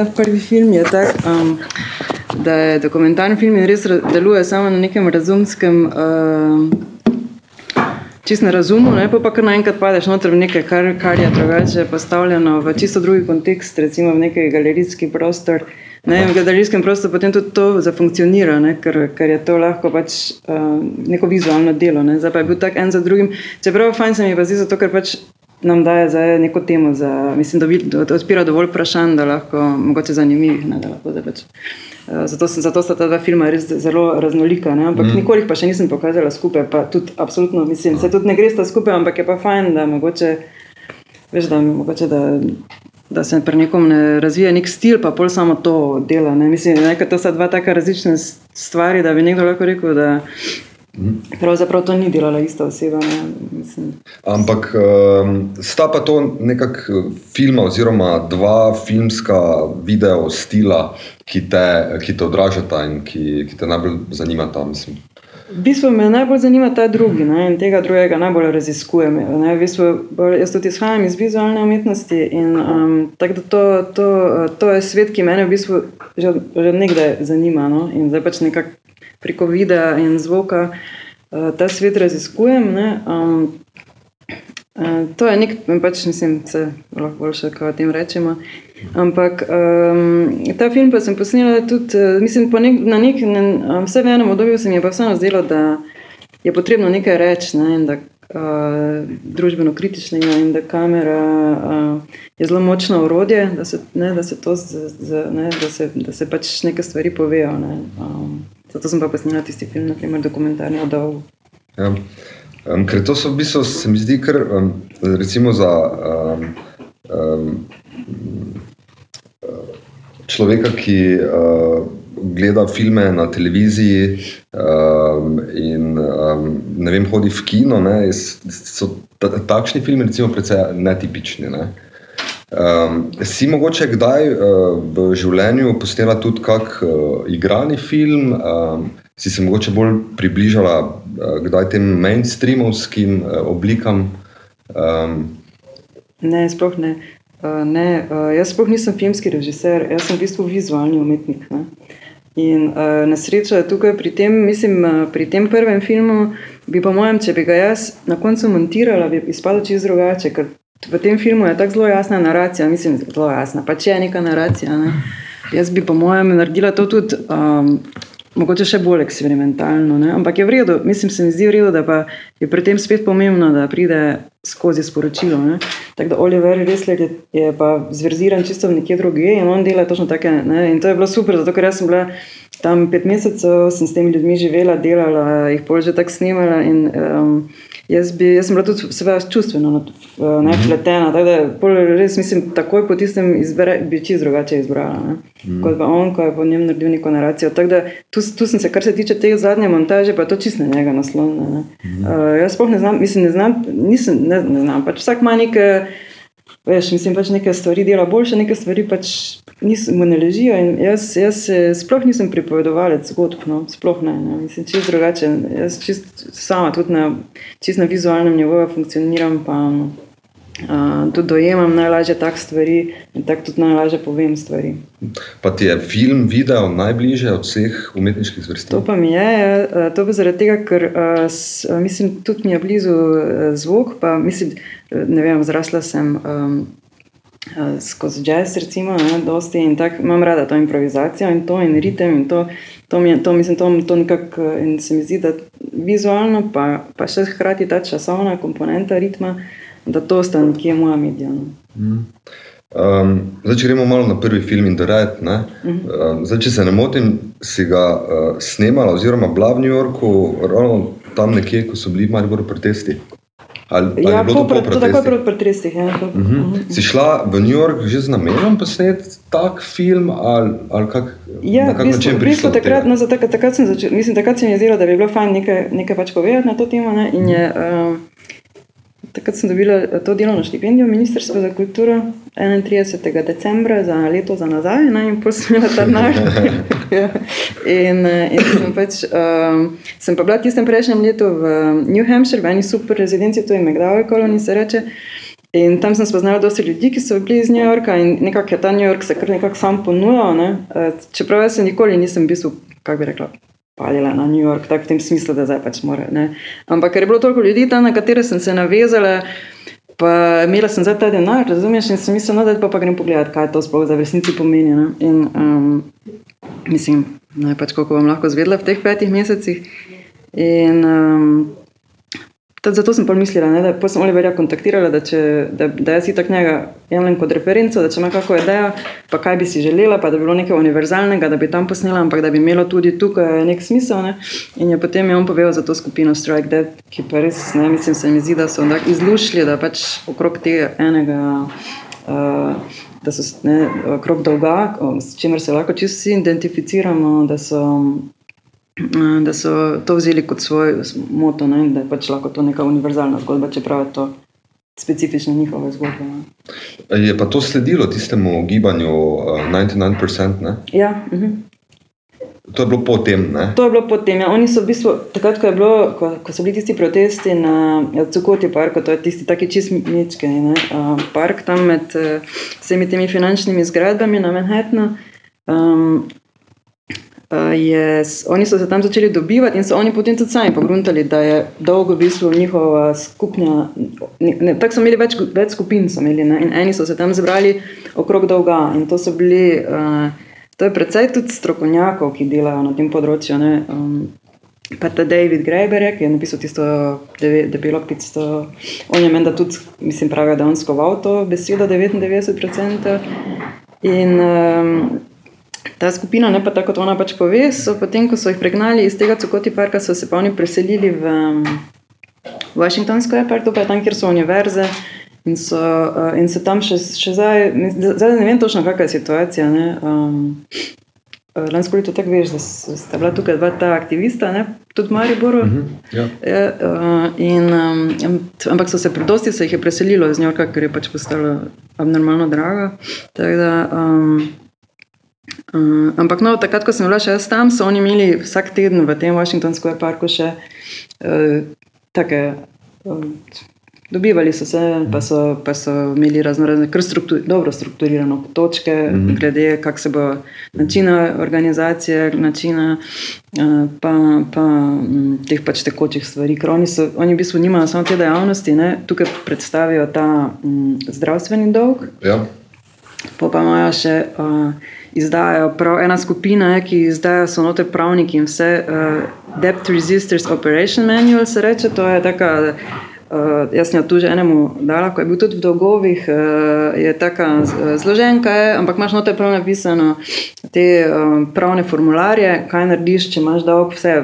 Ta prvi film je tak, um, da je dokumentarni film in res deluje samo na nekem razumskem, uh, čist na razumu, ne? pa pa kar naenkrat padeš noter v nekaj, kar, kar je drugače postavljeno v čisto drugi kontekst, recimo v neki galerijski prostor. Ne, v galerijskem prostoru potem tudi to zafunkcionira, ne, ker, ker je to lahko pač uh, neko vizualno delo. Ne. Zdaj pa je bil tak en za drugim. Čeprav fajn se mi je pa zdi zato, ker pač nam daje za neko temo, za, mislim, da, da odpira dovolj vprašanj, da lahko mogoče zanimivih. Ne, lahko, da pač, uh, zato, zato sta ta dva filma res zelo raznolika. Ne, ampak mm. nikoli pa še nisem pokazala skupaj, pa tudi absolutno mislim, se tudi ne gre sta skupaj, ampak je pa fajn, da mogoče, veš, da, mogoče, da, da se pri nekom ne razvija nek stil, pa pol samo to dela. Ne. Mislim, da to sta dva taka različna stvari, da bi nekdo lahko rekel, da Pravzaprav to ni delala ista oseba. Ampak um, sta pa to nekakšna filma, oziroma dva filmska video stila, ki te, ki te odražata in ki, ki te najbolj zanimata. Mislim. V bistvu me najbolj zanima ta drugi ne, in tega drugega najbolj raziskujem. Ne, v bistvu, jaz tudi izhajam iz vizualne umetnosti in um, to, to, to je svet, ki me v bistvu že, že nekdaj zanima. No, in zdaj pač nekako preko videa in zvoka uh, ta svet raziskujem. Um, uh, to je nek, pač mislim, se lahko boljše, kaj o tem rečemo. Ampak um, ta film pa sem posnela tudi, uh, mislim, nek, na nek način, vse v enem obdobju se mi je pa vseeno zdelo, da je potrebno nekaj reči. Ne, Uh, družbeno kritičnega in da kamera uh, je zelo močno urodje, da se, ne, da se to, z, z, ne, da se, da se pač neke stvari povejo. Ne. Um, Zato sem pa posnela tisti film, naprimer, dokumentarni o Dovu. Ja. Um, ker to so v bistvu, se mi zdi, kar um, recimo za um, um, človeka, ki uh, gleda filme na televiziji um, in um, ne vem, hodi v kino, ne, so ta, takšni filmi, recimo, precej netipični. Ne. Um, si mogoče kdaj uh, v življenju posnela tudi kak uh, igrani film, um, si se mogoče bolj približala uh, kdaj tem mainstreamovskim uh, oblikam? Um, ne, sploh ne. Uh, ne uh, jaz sploh nisem filmski režiser, jaz sem v bistvu vizualni umetnik. Ne? In uh, na srečo je tukaj pri tem, mislim, uh, pri tem prvem filmu, bi po mojem, če bi ga jaz na koncu montirala, bi izpadlo čisto drugače, ker V tem filmu je tako zelo jasna naracija, mislim, zelo jasna, pa če je neka naracija. Ne? Jaz bi, po mojem, naredila to tudi, um, mogoče še bolj eksperimentalno, ne? ampak je v redu, mislim, se mi zdi v redu, da je pri tem spet pomembno, da pride skozi sporočilo. Ne? Tako da Oliver Resler je, je pa zverziran čisto nekje druge in on dela točno take. Ne? In to je bilo super, zato ker jaz sem bila tam pet mesecev, sem s temi ljudmi živela, delala, jih pol že tako snimala. In, um, Jaz, bi, jaz sem bila tudi seveda čustveno napletena, mhm. tako da res mislim, takoj po tistem izbere, bi čisto drugače izbrala. Ne? Mm. Kot pa on, ko je po njem naredil neko naracijo. Tako da tu, tu sem se, kar se tiče te zadnje montaže, pa to čisto na njega naslonila. Mm. Uh, jaz sploh ne znam, mislim, ne znam, nisem, ne, ne znam, pač vsak ima nekaj. Veš, mislim, pač nekaj stvari dela boljše, nekaj stvari pač mu ne ležijo. Jaz, jaz sploh nisem pripovedovalec zgodb, no, sploh ne. ne. Mislim, čist drugače. Jaz čist sama tudi na, čist na vizualnem nivoju funkcioniram, pa uh, tudi dojemam najlažje tak stvari in tako tudi najlažje povem stvari. Pa ti je film, video najbližje od vseh umetniških zvrsti? To pa mi je, ja, to pa zaradi tega, ker uh, s, mislim, tudi mi je blizu uh, zvok, pa mislim, ne vem, zrasla sem um, skozi jazz, recimo, ne, dosti in tako imam rada to improvizacijo in to in ritem in to, to, mi je, to mislim, to, to nekako in se mi zdi, da vizualno pa, pa še hkrati ta časovna komponenta ritma, da to sta nekje moja medija. No. Mm. Um, zdaj, če gremo malo na prvi film in rečem, uh -huh. um, če se ne motim, si ga uh, snemala, oziroma bila v New Yorku, ravno tam nekje, ko so bili malo protesti. Ali, ali ja, po, po to takoj pred pretresih. Ja. Uh -huh. Uh -huh. Si šla v New York že z namenom posneti tak film? Ali, ali kak, ja, na kak bistvo, način prišla? Takrat, no, takrat, takrat, takrat se mi je zdelo, da bi bilo fajn nekaj, nekaj pač povedati na to temo. Ne, in je, uh, Takrat sem dobila eh, to delovno štipendijo Ministrstva za kulturo 31. decembra za leto za nazaj ne, in posmela ta denar. in, eh, in sem, pač, um, sem pa bila tistem prejšnjem letu v New Hampshire, v eni super rezidenci, to je McDowell Colony se reče. In tam sem spoznala dosti ljudi, ki so bili iz New Yorka in nekako je ta New York se kar nekako sam ponujal. Ne? Eh, čeprav jaz nikoli nisem v bistvu, kako bi rekla, palila na New York, tako v tem smislu, da zdaj pač mora. Ne? Ampak ker je bilo toliko ljudi tam, na katere sem se navezala, pa imela sem za ta denar, razumeš, in sem mislila, no, da pa, pa grem pogledat, kaj to sploh za resnici pomeni. Ne? In um, mislim, naj pač koliko vam lahko zvedla v teh petih mesecih. In um, Zato sem pomislila, da sem Oliverja kontaktirala, da, če, da, da jaz tako njega jemljem kot referenco, da če ima kakšno idejo, pa kaj bi si želela, pa da bi bilo nekaj univerzalnega, da bi tam posnela, ampak da bi imelo tudi tukaj nek smisel. Ne. In je potem je on povedal za to skupino Strike Dead, ki pa res, ne, mislim, se mi zdi, da so izlušili, da pač okrog tega enega. Uh, Da so ne, okrog dolga, s čimer se lahko čisto vsi identificiramo, da so da so to vzeli kot svoj moto, ne, da je pač lahko to neka univerzalna zgodba, čeprav je to specifična njihova zgodba. Ne. Je pa to sledilo tistemu gibanju uh, eh, 99%? Ne? Ja. Uh mhm. -huh. To je bilo potem. Ne? To je bilo potem. Ja. Oni so v bistvu, takrat, ko, bilo, ko, ko so bili tisti protesti na Cukoti parku, to je tisti taki čist mički uh, park tam med uh, vsemi temi finančnimi zgradbami na Manhattnu. Um, je, oni so se tam začeli dobivati in so oni potem tudi sami pogruntali, da je dolgo v bistvu njihova skupna. Tako so imeli več, več skupin, imeli, in eni so se tam zbrali okrog dolga. In to so bili, uh, to je predvsej tudi strokovnjakov, ki delajo na tem področju. Um, Pa ta David Graeber, ki je napisal tisto debelo pico, on je menda tudi, mislim, pravi, da je on skoval to besedo 99%. In um, ta skupina, ne pa tako, kot ona pač pove, so potem, ko so jih pregnali iz tega Cokoti parka, so se pa oni preselili v Washingtonsko airport, to pa je tam, kjer so univerze. In, so, uh, in se tam še, še zdaj, zdaj ne vem točno, kakšna je situacija. Um, Lansko leto tako veš, da sta bila tukaj dva ta aktivista, ne? tudi Mariboru. Mm -hmm, ja. ja, uh, in, um, ampak so se predosti se jih je preselilo iz Njorka, ker je pač postalo abnormalno drago. Tako da um, Uh, ampak no, takrat, ko sem bila še jaz tam, so oni imeli vsak teden v tem Washingtonskem parku še uh, take. Uh, Dobivali so se, pa so, pa so imeli razno razne, kar struktur, dobro strukturirane točke, mm -hmm. glede kako se bo načina organizacije, načina uh, pa, pa m, teh pač tekočih stvari. Oni, so, oni v bistvu nimajo samo te dejavnosti, ne? tukaj predstavijo ta m, zdravstveni dolg. Ja. Pa pa imajo še. Uh, izdajajo prav ena skupina, ki izdaja so note pravniki in vse. Uh, Debt Resisters Operation Manual se reče, to je taka. Uh, jaz sem jo tu že enemu dala, ko je bil tudi v dolgovih, uh, je tako zloženka, je, ampak imaš note prav napisano te uh, pravne formularje, kaj narediš, če imaš dolg, vse,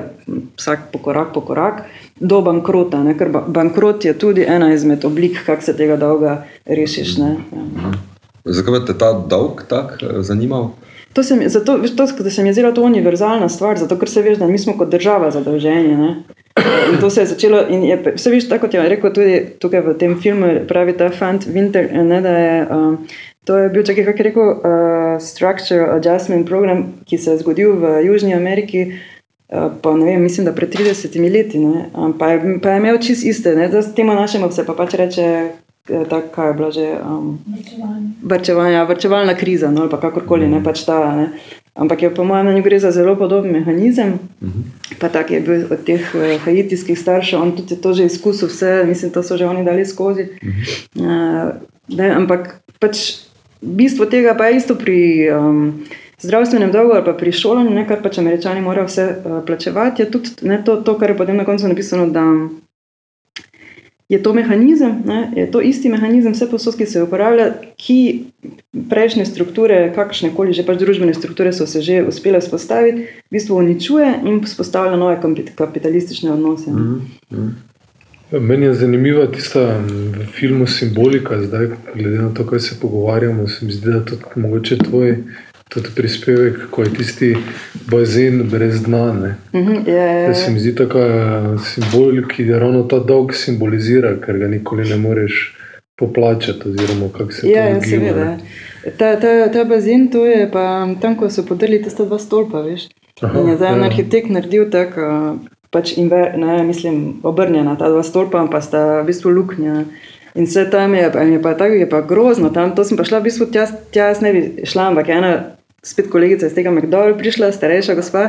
vsak po korak po korak, do bankrota, ne, ker ba bankrot je tudi ena izmed oblik, kako se tega dolga rešiš. Ne, ja. Zakaj te ta dolg tako eh, zanimal? To se mi, zato, to, da se mi je zdela to univerzalna stvar, zato ker se veš, da mi smo kot država zadolženi. Ne? In to se je začelo, je, vse veš, tako kot je rekel tudi tukaj v tem filmu, pravi ta fant Winter, ne, da je, um, to je bil čakaj, kako je rekel, uh, Structure Adjustment Program, ki se je zgodil v Južni Ameriki, uh, pa ne vem, mislim, da pred 30 leti, ne, um, pa, je, pa je imel čist iste, ne, da s tem našemu se pa pač reče, Eh, tako je bilo že. Um, vrčevanje, vrčevalna kriza, no, ali pa kakorkoli, ne pač ta. Ne. Ampak je po mojem mnenju gre za zelo podoben mehanizem. Uh mhm. -huh. Pa tak je bil od teh uh, haitijskih staršev, on tudi to že izkusil, vse, mislim, to so že oni dali skozi. Uh -huh. uh, ne, ampak pač bistvo tega pa je isto pri. Um, Zdravstvenem dolgu ali pa pri šolanju, kar pač američani morajo vse uh, plačevati, je tudi ne, to, to, kar je potem na koncu napisano, da je to mehanizem, ne, je to isti mehanizem, vse posod, ki se uporablja, ki prejšnje strukture, kakršne koli že pač družbene strukture so se že uspele vzpostaviti, v bistvu uničuje in vzpostavlja nove kapitalistične odnose. Mm -hmm. Meni je zanimiva tista filmu simbolika, zdaj, glede na to, kaj se pogovarjamo, se mi zdi, da je to mogoče tvoj tudi prispevek, ko je tisti bazen brez dna. Mm -hmm, yeah, yeah, yeah. Se mi zdi tako simbol, ki je ravno ta dolg simbolizira, ker ga nikoli ne moreš poplačati. Oziroma, kako se yeah, to zgodi. Ja, ta, ta, ta bazen, to je pa tam, ko so podrli tiste dva stolpa. Veš? Aha, in je zdaj en ja. arhitekt naredil tako, pač inver, ne, mislim, obrnjena ta dva stolpa, pa sta v bistvu luknja. In vse tam je, je pa tako, je pa grozno. Tam, to sem pa šla v bistvu tja, tja ne bi šla, ampak ena spet kolegica iz tega McDowell prišla, starejša gospa,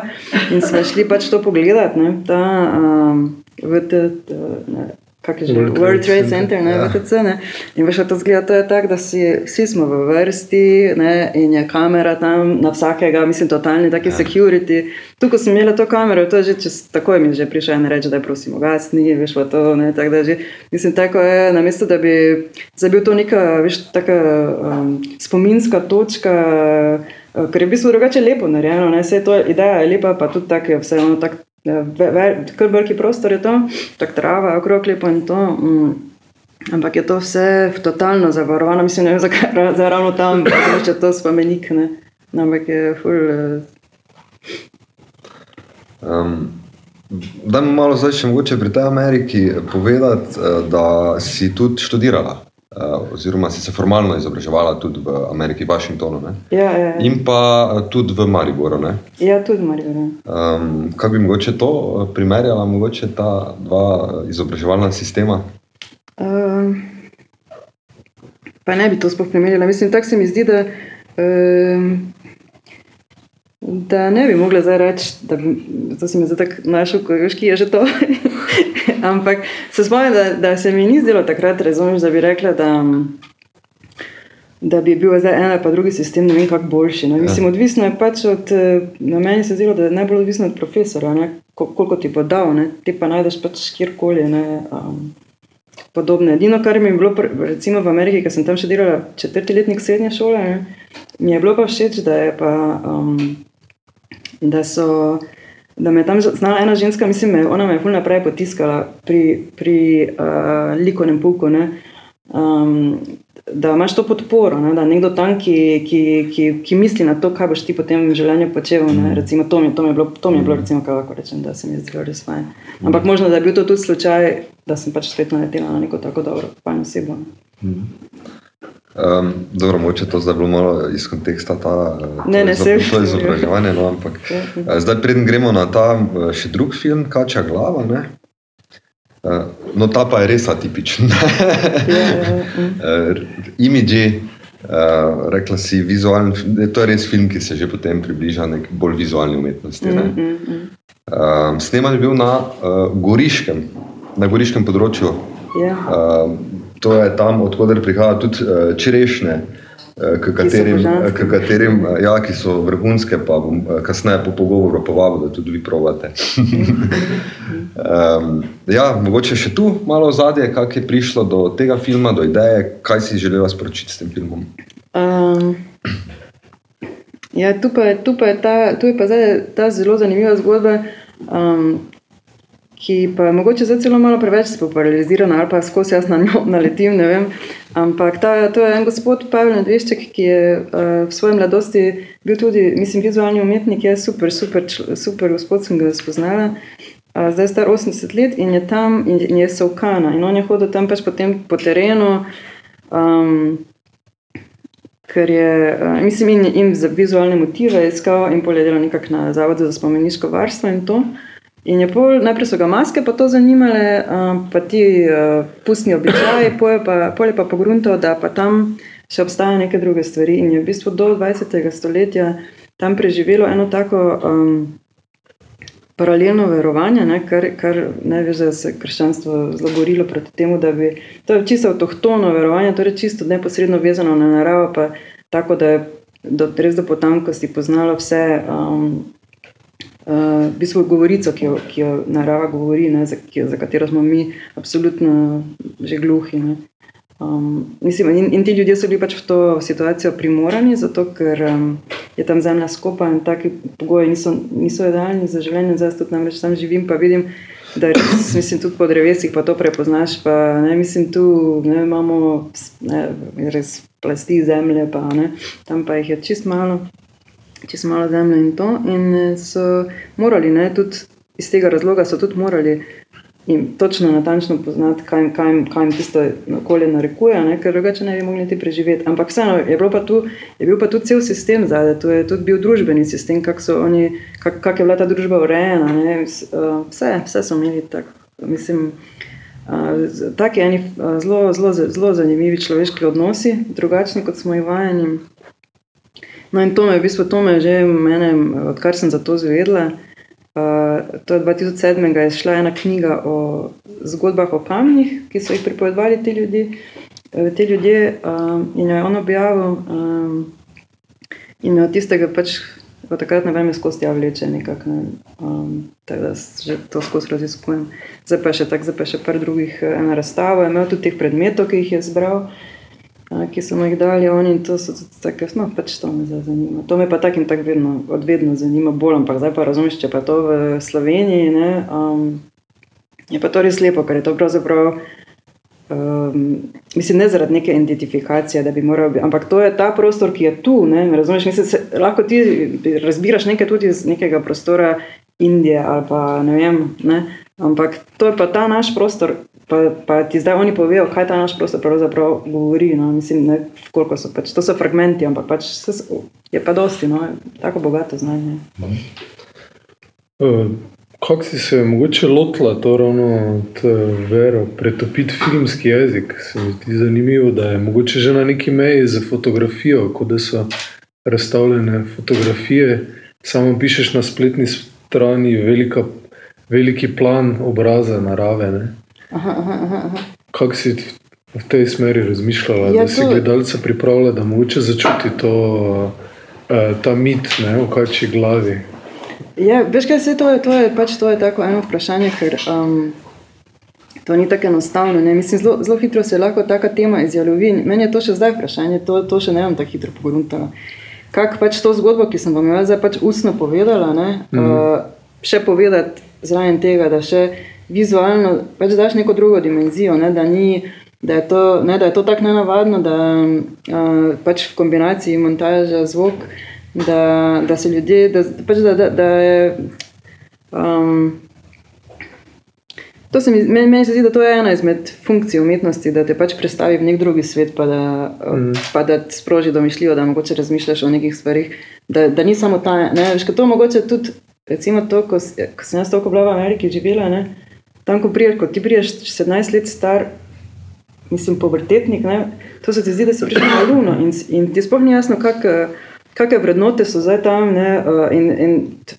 in smo šli pač to pogledat, ne, ta, um, v te, te, ne, kak je že, World World, Trade Center, ne, Ja. VTC, ne, in veš, to zgleda, to je tako, da si, vsi smo v vrsti, ne, in je kamera tam na vsakega, mislim, totalni taki Ja. security. Tu, ko sem imela to kamero, to je že čez, takoj mi je že prišel en reč, da je prosim ugasni, veš, pa to, ne, tako da že, mislim, tako je, namesto da bi, zdaj bil to neka, veš, taka um, spominska točka, ker je v bistvu drugače lepo narejeno, vse to, ideja je lepa, pa tudi tako je vse ono, tak, eh, kar veliki prostor je to, tako trava je okrog lepo in to. Mm. Ampak je to vse totalno zavarovano, mislim, ne vem, zakaj zdaj ravno tam, če je to spomenik, ne. Ampak je ful, eh, Um, Dajmo malo zdaj še mogoče pri tej Ameriki povedati, eh, da si tudi študirala, eh, oziroma si se formalno izobraževala tudi v Ameriki, v Washingtonu ne? ja, ja, ja. in pa eh, tudi v Mariboru. Ne? ja, tudi Marijo. Um, kaj bi mogoče to eh, primerjala, mogoče ta dva eh, izobraževalna sistema? Uh, pa ne bi to sploh primerjala. Mislim, tako se mi zdi, da, uh, da ne bi mogla zdaj reči, da bi, to si mi zdaj tako našel, ko veš, ki je že to. Ampak se spomnim, da, da se mi ni zdelo takrat, razumeš, da bi rekla, da, da bi bil zdaj en ali pa drugi sistem, ne vem, kako boljši. Ne? Mislim, odvisno je pač od, na meni se zdelo, da je najbolj odvisno od profesora, ne? Kol- koliko ti bo dal, ne? ti pa najdeš pač kjerkoli. Ne? Um, podobne. Edino, kar mi je bilo, recimo v Ameriki, ker sem tam še delala četrti letnik srednje šole, ne, mi je bilo pa všeč, da je pa, um, da so. Da me je tam znala ena ženska, mislim, me, ona me je ful naprej potiskala pri, pri uh, likovnem puku. Ne, um, da imaš to podporo, ne, da je nekdo tam, ki, ki, ki, ki misli na to, kaj boš ti potem v življenju počel. Ne, recimo, to mi, je- to mi je bilo, to mi je bilo recimo, kaj lahko rečem, da se mi je zdelo res fajn. Ampak možno, da je bil to tudi slučaj, da sem pač spet naletela na neko tako dobro, fajn osebo. ne. Um, dobro, mogoče to zdaj bilo malo iz konteksta ta, eh, Ne, ne, saj- to izobraževanje. No, ampak, Ja, eh, zdaj, preden gremo na ta eh, še drug film, Kača glava. Ne? Eh, No, ta pa je res atipičen. Ja, ja, mm. uh, Imidži, uh, rekla si, vizualni, f- to je res film, ki se že potem približa nek bolj vizualni umetnosti. Mm, Ne? mm, mm. Uh, sneman je bil na uh, Goriškem, na Goriškem področju. Ja. Uh, to je tam, odkuder prihaja tudi uh, čerešnje, uh, k katerim, k katerim uh, ja, ki so vrhunske, pa bom kasneje po pogovoru povabil, da tudi vi provate. um, ja, mogoče še tu malo zadje, kako je prišlo do tega filma, do ideje, kaj si želela sporočiti s tem filmom. Um, ja, tu pa, je- tu pa je ta, tu je pa zdaj ta zelo zanimiva zgodba, um, ki pa je mogoče zdaj celo malo preveč spopularizirana ali pa skozi jaz na njo naletim, ne vem. Ampak ta, to je en gospod Pavel Nedvešček, ki je uh, v svoji mladosti bil tudi, mislim, vizualni umetnik, je super, super, super gospod, sem ga spoznala. Uh, zdaj je star 80 let in je tam in, in je Saukana in on je hodil tam pač potem po terenu. Um, ker je, uh, mislim, in, in za vizualne motive iskal in pol je delal nekako na Zavodu za spomeniško varstvo in to. In je pol, najprej so ga maske pa to zanimale, pa ti pustni običaji, pol je pa, pol je pa pogruntal, da pa tam še obstajajo neke druge stvari. In je v bistvu do 20. stoletja tam preživelo eno tako um, paralelno verovanje, ne, kar, kar ne veš, da se je krščanstvo zelo borilo proti temu, da bi to je čisto avtohtono verovanje, torej čisto neposredno vezano na naravo, pa tako, da je do, res do potankosti poznalo vse. Um, v bistvu govorico, ki jo, ki jo narava govori, ne, za, ki za katero smo mi absolutno že gluhi. Ne. Um, mislim, in, in ti ljudje so bili pač v to situacijo primorani, zato ker um, je tam zemlja skopa in taki pogoji niso, niso idealni za življenje. Zdaj tudi namreč tam živim, pa vidim, da res, mislim, tudi po drevesih pa to prepoznaš. Pa, ne, mislim, tu ne, imamo ne, res plasti zemlje, pa, ne, tam pa jih je čist malo čez malo zemlje in to. In eh, so morali, ne, tudi iz tega razloga so tudi morali in točno natančno poznati, kaj, jim- kaj, jim- kaj jim tisto okolje narekuje, ne, ker drugače ne bi mogli ti preživeti. Ampak vseeno je, je bil pa tu cel sistem zadaj, tu je tudi bil družbeni sistem, kako kak, kak je bila ta družba urejena. Ne, vs- eh, vse, vse so imeli tako. Mislim, Uh, Taki eni uh, zelo, zelo, zelo zanimivi človeški odnosi, drugačni kot smo jih vajeni. No, in to me je v bistvu to me je že mene, odkar sem za to zvedla. Uh, to je 2007. je šla ena knjiga o zgodbah o kamnih, ki so jih pripovedovali ti ljudje, te ljudje uh, in jo je on objavil. Um, in od tistega pač od takrat ne vem, skozi tja vleče nekako. Ne. Um, tako da že to skozi raziskujem. Zdaj pa še tako, zdaj pa še par drugih, ena razstava, imel tudi teh predmetov, ki jih je zbral ki so mi jih dali oni in to so tako, no, pač to me zdaj zanima. To me pa tako in tako vedno, odvedno zanima bolj, ampak zdaj pa razumiš, če pa to v Sloveniji, ne, um, je pa to res lepo, ker je to pravzaprav, um, mislim, ne zaradi neke identifikacije, da bi moral biti, ampak to je ta prostor, ki je tu, ne, razumiš, mislim, se, lahko ti razbiraš nekaj tudi iz nekega prostora Indije ali pa ne vem, ne, ampak to je pa ta naš prostor, Pa, pa ti zdaj oni povejo, kaj ta naš prostor pravzaprav govori. No? Mislim, ne, koliko so pač, to so fragmenti, ampak pač je pa dosti, no? tako bogato znanje. Uh, kako si se mogoče lotila to ravno od vero, pretopiti filmski jezik? Se mi zdi zanimivo, da je mogoče že na neki meji za fotografijo, kot da so razstavljene fotografije, samo pišeš na spletni strani velika, veliki plan obraza narave. Ne? Kako si v tej smeri razmišljala, ja, da si to... gledalca pripravila, da moče začuti to, uh, ta mit ne, v kači glavi? Ja, veš, kaj se to je? To je pač to je tako eno vprašanje, ker um, to ni tako enostavno. Ne? Mislim, zelo, zelo hitro se lahko taka tema izjalovi. Meni je to še zdaj vprašanje, to, to še ne vem tako hitro pogruntala. Kak pač to zgodbo, ki sem vam jo zdaj pač ustno povedala, ne, mm. uh, še povedati zraven tega, da še vizualno pač daš neko drugo dimenzijo, ne, da, ni, da, je to, ne, da je to tako nenavadno, da uh, pač v kombinaciji montaža zvok, da, da se ljudje, da, pač da, da, da je. Um, Se mi, meni, meni se zdi, da to je ena izmed funkcij umetnosti, da te pač predstavi v nek drugi svet, pa da, mm. pa da sproži domišljivo, da mogoče razmišljaš o nekih stvarih. Da, da ni samo ta. Ne, veš, to mogoče tudi, recimo, to, ko, ko sem jaz toliko bila v Ameriki živela. Ne, tam, ko priješ, ko ti priješ 17 let star, mislim, pubertetnik, ne, to se ti zdi, da si prišel na luno in, in ti sploh ni jasno, kakšne vrednote so zdaj tam. Ne, in in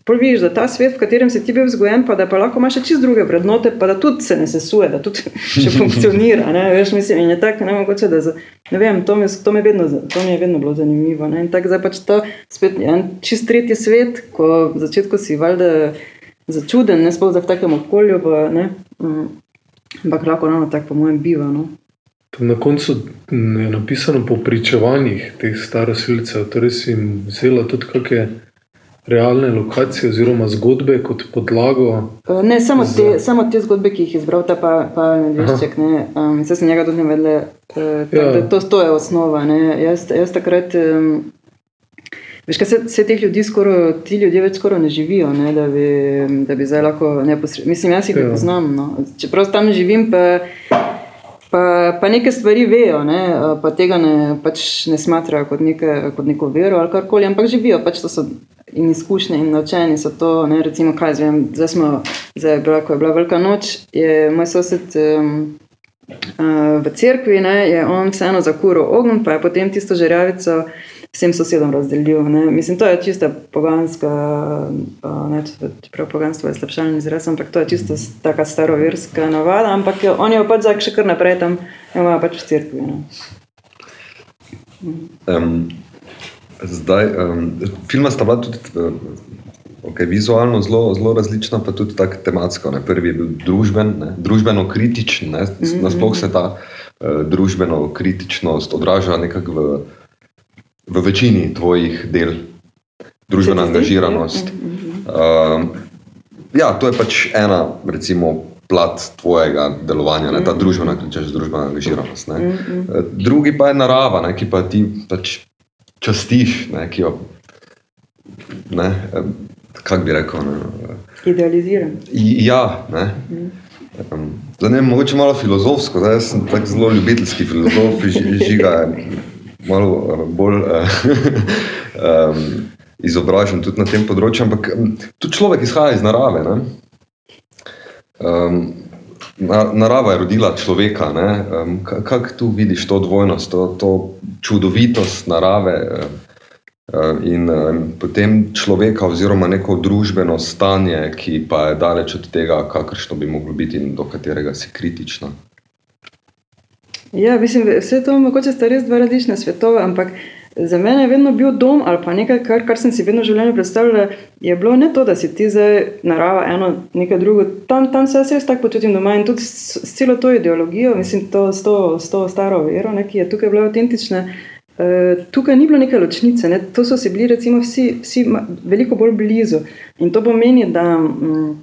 vidiš, da ta svet, v katerem si ti bil vzgojen, pa da pa lahko imaš še čist druge vrednote, pa da tudi se ne sesuje, da tudi še funkcionira. Ne, veš, mislim, in je tako, ne mogoče, da za, ne vem, to mi, to mi, vedno, to mi je vedno bilo zanimivo. Ne, in tako zdaj pač to spet je en čist tretji svet, ko v začetku si valjda začuden, ne sploh v takem okolju, pa, ne, mm, ampak lahko ravno tako, po mojem, biva. No. Na koncu je napisano po pričevanjih teh starosilcev, torej si jim vzela tudi kakšne realne lokacije oziroma zgodbe kot podlago. E, ne, samo, za... te, samo te zgodbe, ki jih je izbral ta pa, pa Medvešček. Um, Jaz sem njega tudi ne vedela, uh, ja. to, to je osnova. Jaz, jaz takrat. Um, Veš, kaj se, se teh ljudi, skoro, ti ljudje več skoraj ne živijo, ne, da, bi, da bi zdaj lahko neposredno. Mislim, jaz jih ne ja. poznam. No. Čeprav tam živim, pa, pa, pa neke stvari vejo, ne, pa tega ne, pač ne smatrajo kot, neke, kot neko vero ali karkoli, ampak živijo. Pač to so in izkušnje in naučeni so to. Ne, recimo, kaj zvem, zdaj smo, zdaj je bila, ko je bila velika noč, je moj sosed. Um, V cerkvi ne, je on vseeno zakuril ogenj, pa je potem tisto žerjavico vsem sosedom razdelil. Ne. Mislim, to je čista poganska, ne, čeprav poganstvo je slabšalni izraz, ampak to je čisto taka staroverska navada, ampak oni jo pač zdaj še kar naprej tam imajo pač v cerkvi. Um, zdaj, um, filma sta bila tudi okay, vizualno zelo, zelo različna, pa tudi tako tematsko. Ne. Prvi je bil družben, ne, družbeno kritičen, ne. -hmm. nasploh se ta uh, družbeno kritičnost odraža nekako v v večini tvojih del, družbena angažiranost. Uh, ja, to je pač ena, recimo, plat tvojega delovanja, ne, ta mhm. družbena, češ, družbena angažiranost. Ne. Mhm. Drugi pa je narava, ne, ki pa ti pač častiš, ne, ki jo. Ne, Kako bi rekel? Ne, Idealiziram. Ja, ne. Zdaj, ne, mogoče malo filozofsko, zdaj sem tako zelo ljubiteljski filozof, žiga malo uh, bolj um, izobražen tudi na tem področju, ampak tudi človek izhaja iz narave. Um, na, narava je rodila človeka. Um, Kako tu vidiš to dvojnost, to, to čudovitost narave um, in um, potem človeka, oziroma neko družbeno stanje, ki pa je daleč od tega, kakršno bi moglo biti in do katerega si kritična. Ja, mislim, vse to mogoče sta res dva različna svetova, ampak za mene je vedno bil dom ali pa nekaj, kar, kar sem si vedno v življenju predstavljala, je bilo ne to, da si ti zdaj narava eno, nekaj drugo. Tam, tam se jaz tako počutim doma in tudi s, s celo to ideologijo, mislim, to, s, to, s to staro vero, ne, ki je tukaj bila avtentična. Uh, tukaj ni bilo neke ločnice, ne? to so si bili recimo vsi, vsi veliko bolj blizu. In to pomeni, da um,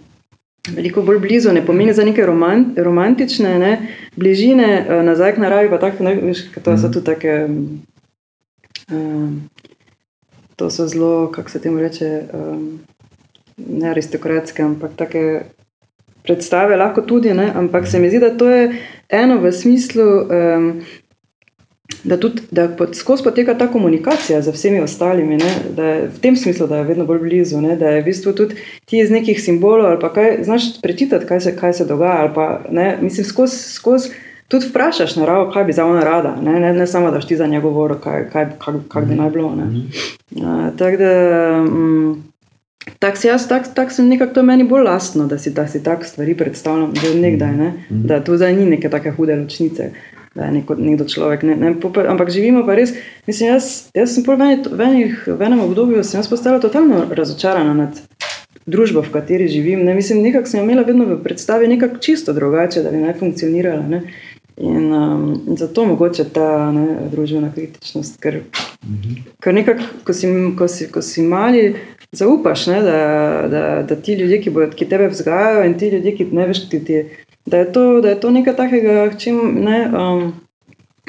veliko bolj blizu ne pomeni za neke roman, romantične ne? bližine uh, nazaj k naravi, pa tako, ne, veš, to so tudi take. Um, to so zelo, kako se temu reče, um, ne aristokratske, ampak take predstave, lahko tudi, ne? ampak se mi zdi, da to je eno v smislu, um, da, tudi, da pot, skozi poteka ta komunikacija z vsemi ostalimi, ne? da je v tem smislu, da je vedno bolj blizu, ne? da je v bistvu tudi ti iz nekih simbolov ali pa kaj, znaš prečitati, kaj se, kaj se dogaja, ali pa ne, mislim, skozi. Skoz, tudi vprašaš naravo, kaj bi za ona rada, ne, ne, ne samo da ti za njo govoriš, kaj, kaj, kaj, kaj bi naj bilo. Uh, tako da. Um, Tako jaz, tak, tak sem nekako to meni bolj lastno, da si, si tako stvari predstavljam, že nekdaj, ne? da tu zdaj ni neke take hude ločnice, da je neko, nekdo človek. Ne, ne, popa, ampak živimo pa res, mislim, jaz, jaz sem v, enih, v, enih, v enem obdobju postala totalno razočarana nad družbo, v kateri živim. Ne, mislim, nekako sem imela vedno v predstavi nekako čisto drugače, da bi naj funkcionirala. Ne. In um, zato mogoče ta ne, družbena kritičnost, ker, -huh. ker nekako, ko si, ko, si, ko si mali, zaupaš, ne, da, da, da ti ljudje, ki, bojo, ki tebe vzgajajo in ti ljudje, ki ne veš, ti, ti, da, je to, da je to nekaj takega, čim, ne, um,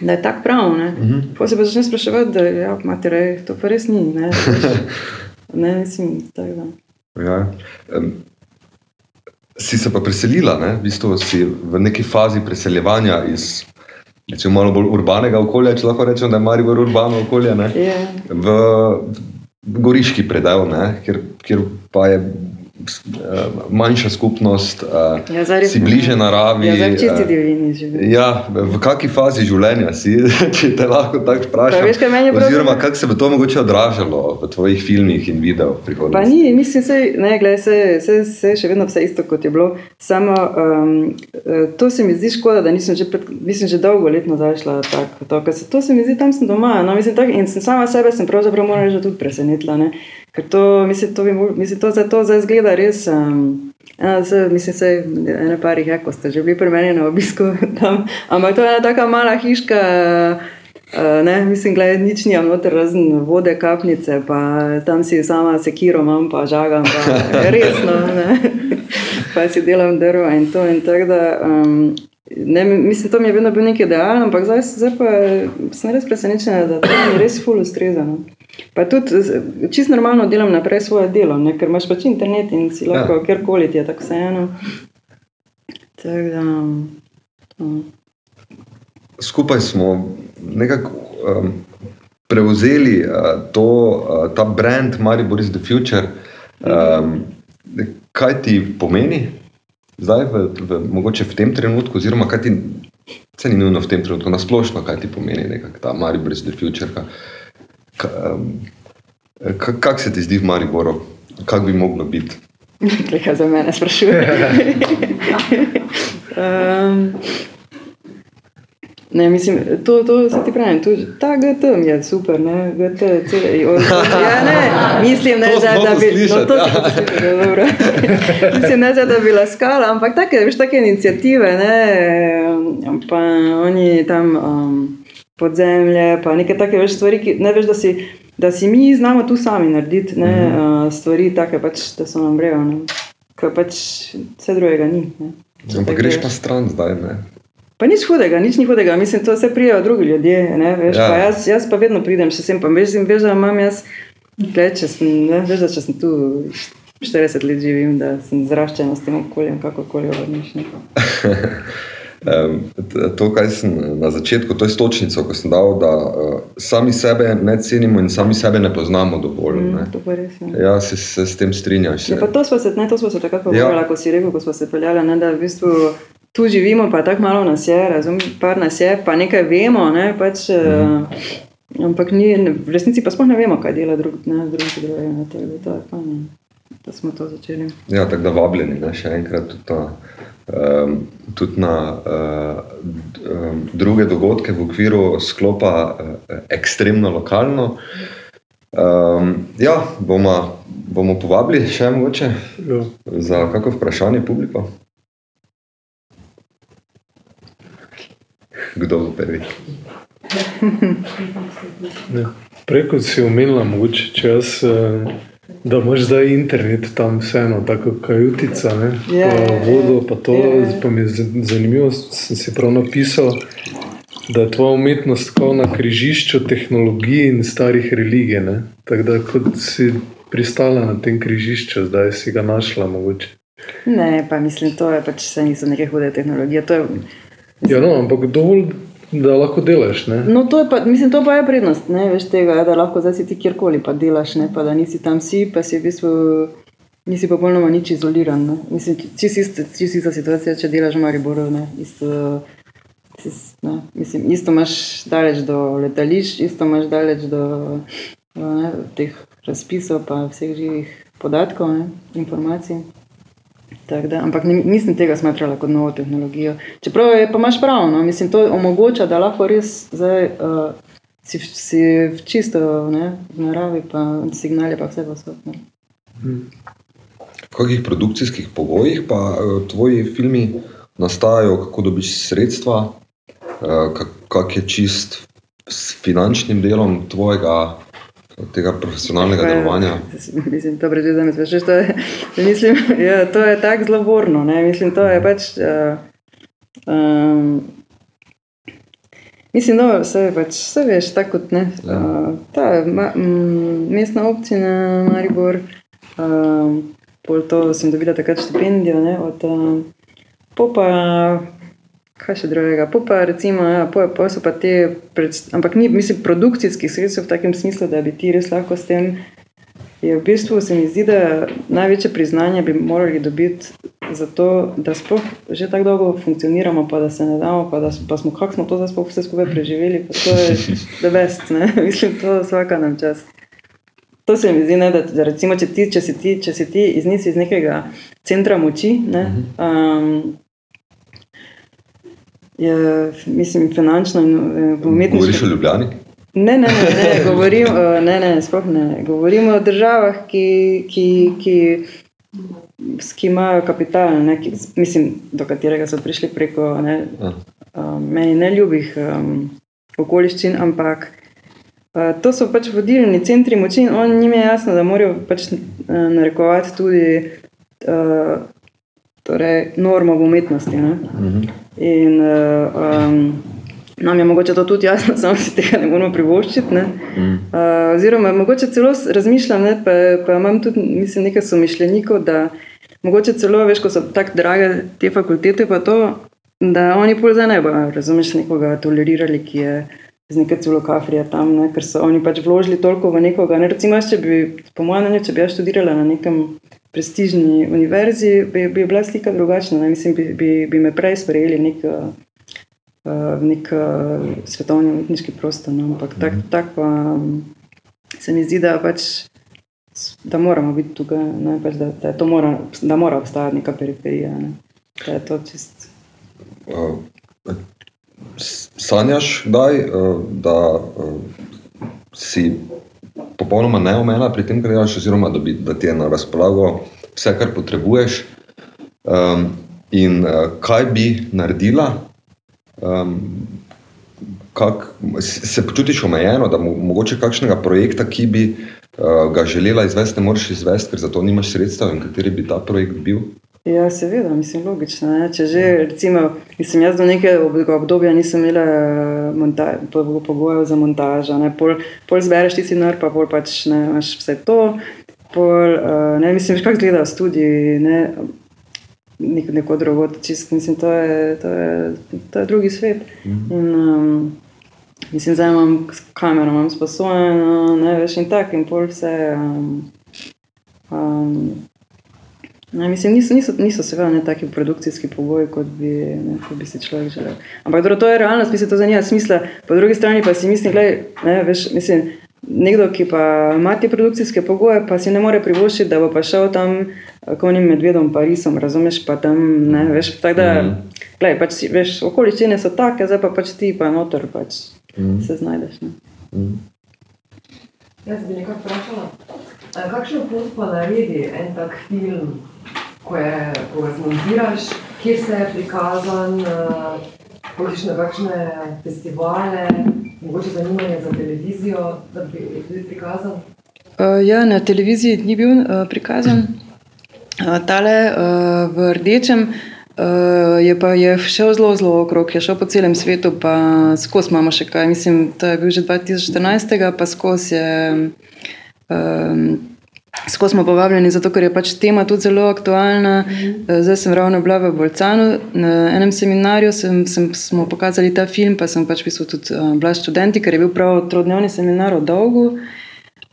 da je tako prav. Uh -huh. Pa se pa začne spraševati, da ja, materej, to pa res ni. Ne, ne mislim, tako da. Ja. Um. Si se pa preselila, ne? v bistvu si v neki fazi preseljevanja iz recimo, malo bolj urbanega okolja, če lahko rečem, da je malo bolj urbano okolje, yeah. v, v goriški predel, kjer, kjer pa je manjša skupnost, eh, ja, zares, si bliže naravi. Ja, čisti eh, divjini življenje. Ja, v kakšni fazi življenja si, če te lahko tako vprašam? Pa, veš, Oziroma, kako se bo to mogoče odražalo v tvojih filmih in videih v prihodnosti? Pa ni, mislim, se, ne, gledaj, se, se, se še vedno vse isto, kot je bilo. Samo um, to se mi zdi škoda, da nisem že, pred, mislim, že dolgo letno zašla tako. To, to se mi zdi, tam sem doma. No, mislim, tak, in sem sama sebe sem pravzaprav morala že tudi presenetila. Ker to, mislim, to, bi, mislim, to, to zdaj zgleda res. Um, Ja, se, mislim, da je ena par jih, ko ste že bili pri meni na obisku tam. Ampak to je ena tako mala hiška, uh, ne, mislim, da nič ni noter, razen vode, kapnice, pa tam si sama sekiro imam, pa žagam, pa resno, ne, pa si delam drvo in to. In tak, da, um, ne, mislim, to mi je vedno bil nekaj idealno, ampak zdaj, zdaj pa sem res presenečena, da to mi res ful ustrezano. Pa tudi čisto normalno delam naprej svoje delo, ne? ker imaš pač internet in si lahko ja. kjerkoli ti je tako vseeno. Tak, da, um. Skupaj smo nekako um, prevzeli uh, to, uh, ta brand Maribor is the future. Um, kaj ti pomeni zdaj, v, v, mogoče v tem trenutku, oziroma kaj ti, se ni nujno v tem trenutku, na splošno, kaj ti pomeni nekako ta Maribor is the future. Kaj, Kako se ti zdi v Mariboru, kako bi moglo biti? Kaj za mene sprašuje? um, ne, mislim, to, to se ti pravi. Ta GT je super, ne, GT, cele, ja, ne, mislim, ne, zdaj, da bi bilo no, to dobro. mislim, ne, zdaj, da bi laskala, ampak take, veš, take inicijative, ne, pa oni tam. Um, podzemlje, pa neke take veš, stvari, ki ne veš, da si, da si mi znamo tu sami narediti ne, mm uh, stvari, take pač, da so nam brejo, ker pač vse drugega ni. Ampak greš pa stran zdaj. Ne? Pa nič hudega, nič ni hudega, mislim, to vse prijajo drugi ljudje. Ne, veš, ja. pa jaz, jaz pa vedno pridem, še sem pa veš, veš da imam jaz, gledaj, če sem, ne, veš, da če sem tu 40 let živim, da sem zraščena s tem okoljem, kakorkoli obrniš. To, kar sem na začetku, to je stočnica, ko sem dal, da uh, sami sebe ne cenimo in sami sebe ne poznamo dovolj. Mm, ne. Res, ja, se, se s tem strinjaš. Ja, to smo se, se takrat pogovarjali, ja. ko si rekel, ko smo se peljali, ne, da v bistvu tu živimo, pa tako malo nas je, razumem, par nas je, pa nekaj vemo, ne, pač, mm. uh, ampak ni, v resnici pa sploh ne vemo, kaj dela drug, ne, drugi drugi na tebi, to je pa ne, da smo to začeli. Ja, tako da vabljeni, ne, še enkrat to um, tudi na uh, druge dogodke v okviru sklopa uh, ekstremno lokalno. Um, ja, bomo, bomo povabili še mogoče ja. za kakšno vprašanje publiko. Kdo bo prvi? Ja. Preko si omenila, mogoče, če jaz uh, Da imaš zdaj internet tam vseeno, tako kajutica, ne? Ja, pa ja, vodo, pa to, ja. pa mi je zanimivo, sem si prav napisal, da je tvoja umetnost tako na križišču tehnologije in starih religij, ne? Tako da kot si pristala na tem križišču, zdaj si ga našla mogoče. Ne, pa mislim, to je pač vse niso neke hude tehnologije, to je... Ja, no, ampak dovolj da lahko delaš. Ne? No, to je pa, mislim, to pa je prednost, ne, veš tega, da lahko zdaj si ti kjerkoli pa delaš, ne, pa da nisi tam si, pa si v bistvu nisi popolnoma nič izoliran. Ne. Mislim, čisto ista situacija, če delaš v Mariboru, ne, isto, ne, mislim, isto imaš daleč do letališč, isto imaš daleč do ne, teh razpisov pa vseh živih podatkov, ne, informacij. Da, ampak nisem tega smatrala kot novo tehnologijo. Čeprav je pa imaš prav, no? mislim, to omogoča, da lahko res zdaj, uh, si, si v čisto ne, v naravi, pa signali pa vse posodne. Hmm. V kakih produkcijskih pogojih pa uh, tvoji filmi nastajajo, kako dobiš sredstva, uh, kak, kak je čist s finančnim delom tvojega tega profesionalnega pa, delovanja. Mislim, dobro, že zdaj sprašuješ, to je, mislim, ja, to je tako zelo borno. Ne? Mislim, to je pač. Uh, um, Mislim, da vse, pač, vse veš, tako kot ne. Ja. Uh, ta ma, m, mestna občina Maribor, uh, pol to sem dobila takrat štipendijo ne, od uh, Popa, kaj še drugega. Po pa recimo, ja, po, po so pa te, pred, ampak ni, mislim, produkcijskih sredstev v takem smislu, da bi ti res lahko s tem. Je v bistvu se mi zdi, da največje priznanje bi morali dobiti za to, da sploh že tako dolgo funkcioniramo, pa da se ne damo, pa, da, pa smo, kako smo to zdaj sploh vse skupaj preživeli, pa to je the best, ne? mislim, to vsaka nam čas. To se mi zdi, ne, da, da recimo, če, ti, če, si ti, če si ti iz, iz nekega centra moči, ne, um, je, mislim, finančno in eh, umetniško. Govoriš o Ljubljani? Ne, ne, ne, ne, govorim, eh, ne, ne, ne. Govorimo o državah, ki, ki, ki, ki imajo kapital, ne, ki, mislim, do katerega so prišli preko ne, um, meni neljubih um, okoliščin, ampak uh, to so pač vodilni centri moči in on njim je jasno, da morajo pač uh, narekovati tudi uh, torej, normo v umetnosti. Uh -huh. In um, nam je mogoče to tudi jasno, samo si tega ne moremo privoščiti. Ne? Mm. Uh, oziroma, mogoče celo razmišljam, ne, pa, pa imam tudi mislim, nekaj somišljenikov, da mogoče celo, veš, ko so tako drage te fakultete, pa to, da oni pol za ne bo, razumeš, nekoga tolerirali, ki je z neke celo kafrije tam, ne? ker so oni pač vložili toliko v nekoga. Ne? Recimo, če bi, po mojem mnenju, če bi jaz študirala na nekem prestižni univerzi, bi, bi bila slika drugačna. Ne? Mislim, bi, bi, bi me prej sprejeli nek, uh, nek uh, svetovni umetniški prostor. No? Ampak tako mhm. tak pa um, se mi zdi, da, pač, da moramo biti tukaj, ne? pač, da, da, mora, da mora obstajati neka periferija. Ne? Da je to čist. Uh, sanjaš, daj, da si popolnoma neomejena pri tem, kar delaš, oziroma da, bi, da ti je na razpolago vse, kar potrebuješ. Um, in uh, kaj bi naredila, um, kak, se počutiš omejeno, da mo, mogoče kakšnega projekta, ki bi uh, ga želela izvesti, ne moreš izvesti, ker za to nimaš sredstev in kateri bi ta projekt bil. Ja, seveda, mislim, logično. Ne? Če že, recimo, mislim, jaz do nekega obdobja nisem imela pogojev za montažo, pol, pol zbereš ti si nor, pa pol pač ne imaš vse to. Pol, uh, ne, mislim, kako gleda v studiju, ne, nek, neko drugo, čist, mislim, to je, to, je, to je drugi svet. Mhm. In, um, mislim, zdaj imam kamero, imam sposojeno, ne veš in tako, in pol vse. Um, um, Ne, mislim, niso, niso, niso seveda ne taki produkcijski pogoji, kot bi, ne, kot bi si človek želel. Ampak dobro, to je realnost, mislim, to zanima smisla. Po drugi strani pa si mislim, gledaj, ne, veš, mislim, nekdo, ki pa ima te produkcijske pogoje, pa si ne more privoščiti, da bo pa šel tam eh, konim medvedom Parisom, razumeš, pa tam, ne, veš, tako da, mm. gledaj, pač si, veš, okoličine so take, zdaj pa pač ti pa noter pač mm. se znajdeš, ne. Mm. Jaz bi nekako vprašala, kakšno pot pa naredi en tak film, ko, je, ko ga zmontiraš, kjer se je prikazan, hodiš na kakšne festivale, mogoče zanimanje za televizijo, da bi bil prikazan? Uh, ja, na televiziji ni bil uh, prikazan. Uh, tale uh, v rdečem uh, je pa je šel zelo, zelo okrog, je šel po celem svetu, pa skozi imamo še kaj. Mislim, to je bil že 2014, pa skozi je. Um, Skozi smo povabljeni, zato ker je pač tema tudi zelo aktualna. Mhm. Zdaj sem ravno bila v Bolcanu na enem seminarju, sem, sem, smo pokazali ta film, pa sem pač pisala tudi uh, bila študenti, ker je bil prav trodnevni seminar o dolgu.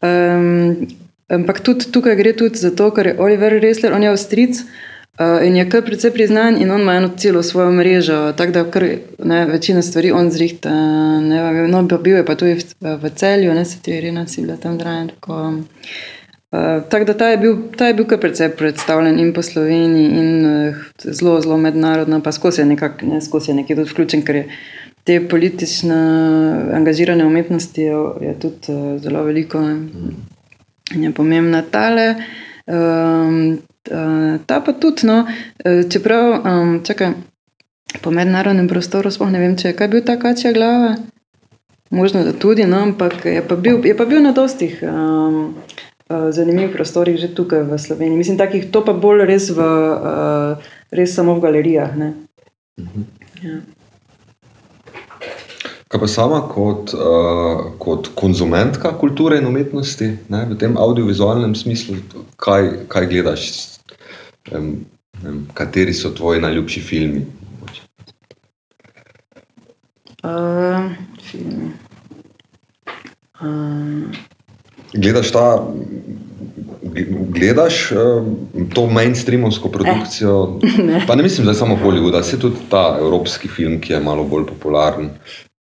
Um, ampak tudi tukaj gre tudi zato, ker je Oliver Resler, on je avstric uh, in je kar precej priznan in on ima eno celo svojo mrežo, tako da kar ne, večina stvari on zrihta. Ne, no, bil je pa tudi v, v celju, ne se ti Irina si bila tam zraven. Uh, tako da ta je, bil, ta je bil kar precej predstavljen in po Sloveniji, in uh, zelo, zelo mednarodno, pa skozi je, nekak, ne, skozi je nekaj tudi vključen, ker je te politično angažirane umetnosti je, je tudi uh, zelo veliko ne, in je pomembna tale. Um, ta pa tudi, no, čeprav, um, čakaj, po mednarodnem prostoru, sploh ne vem, če je kaj bil ta kačja glava. Možno, da tudi, no, ampak je pa bil, je pa bil na dostih. Um, zanimivih prostorih že tukaj v Sloveniji. Mislim, takih, to pa bolj res, v, uh, res samo v galerijah. Mhm. Ja. Kaj pa sama kot, uh, kot konzumentka kulture in umetnosti, ne, v tem audiovizualnem smislu, kaj, kaj gledaš, um, um, kateri so tvoji najljubši filmi? Uh, filmi. Uh, gledaš ta, gledaš uh, to mainstreamovsko produkcijo. Eh, ne. Pa ne mislim, da je samo Hollywood, da je tudi ta evropski film, ki je malo bolj popularen.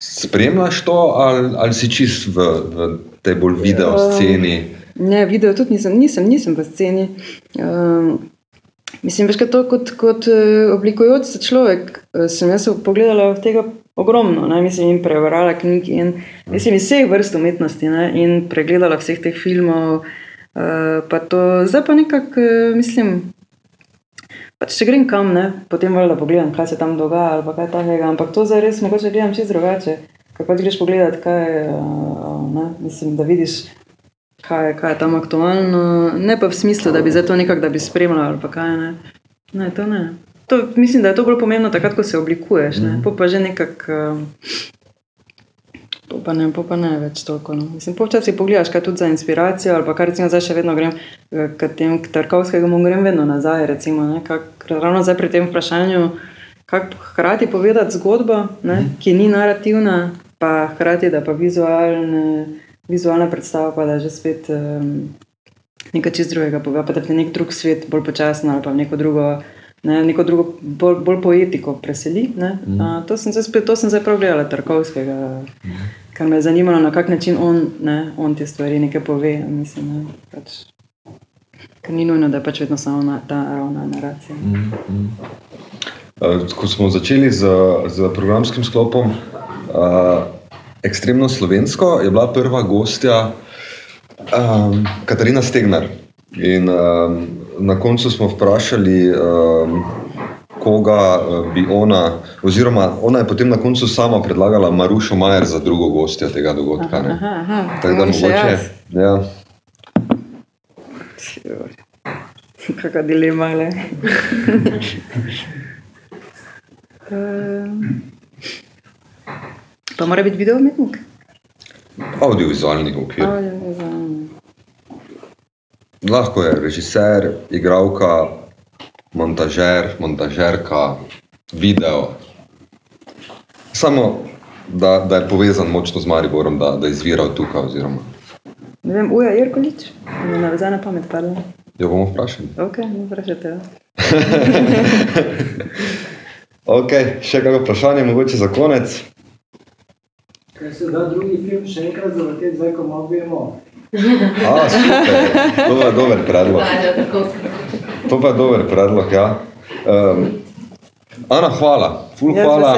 Spremljaš to ali, ali si čist v, v tej bolj video sceni? Uh, ne, video tudi nisem, nisem, nisem v sceni. Uh, mislim, veš, to, kot, kot oblikujoč se človek, sem jaz pogledala v tega ogromno, ne, mislim, in prebrala knjige, in mislim, iz vseh vrst umetnosti, ne, in pregledala vseh teh filmov. Uh, pa to, zdaj pa nekako, uh, mislim, pač če grem kam, ne, potem valjda pogledam, kaj se tam dogaja ali kaj takega, ampak to zdaj res mogoče gledam čisto drugače. Kaj pač greš pogledat, kaj, uh, ne, mislim, da vidiš, kaj, kaj je tam aktualno, ne pa v smislu, da bi zdaj to nekako, da spremljal ali pa kaj, ne. Ne, to ne. To, mislim, da je to bolj pomembno takrat, ko se oblikuješ. Mm. Po pa že nekako. Pa ne, pa ne več toliko. No. Mislim, počasi si pogledaš, kaj tudi za inspiracijo, ali pa kar recimo zdaj še vedno grem k tem Tarkovskemu, mu grem vedno nazaj, recimo, ne, kak, ravno zdaj pri tem vprašanju, kako hkrati povedati zgodbo, ne, mm. ki ni narativna, pa hkrati da pa vizualne, vizualna predstava, pa da že spet um, nekaj čist drugega pa da ti nek drug svet bolj počasno ali pa neko drugo ne, neko drugo, bolj, bolj poetiko preseli. Mm. A, to, sem spet, to sem zdaj prav gledala, Tarkovskega, mm. kar me je zanimalo, na kak način on, ne, on te stvari nekaj pove. Mislim, ne, pač, ker ni nujno, da je pač vedno samo na, ta ravna naracija. Mm. Mm. Uh, ko smo začeli z, z programskim sklopom, uh, ekstremno slovensko, je bila prva gostja um, Katarina Stegnar. In, um, na koncu smo vprašali, um, koga uh, bi ona, oziroma ona je potem na koncu sama predlagala Marušo Majer za drugo gostja tega dogodka. Aha, aha. Tako da mogoče. Ja. Kakšna dilema je. Ehm, pa mora biti video umetnik? Audiovizualni okvir. Audiovizualni. Lahko je režiser, igralka, montažer, montažerka, video. Samo da, da je povezan močno z Mariborom, da, da je izviral tukaj. Oziroma. Ne vem, uja, Jerkolič, mi je navezana pamet, pardon. Jo bomo vprašali. Ok, ne vprašajte. Ja. Ok, še kakšno vprašanje, mogoče za konec? Kaj se da drugi film še enkrat zavrteti, zdaj ko malo vemo? A, super, to je dober predlog. To pa je dober predlog, ja. Um, Ana, hvala, ful Ja, hvala.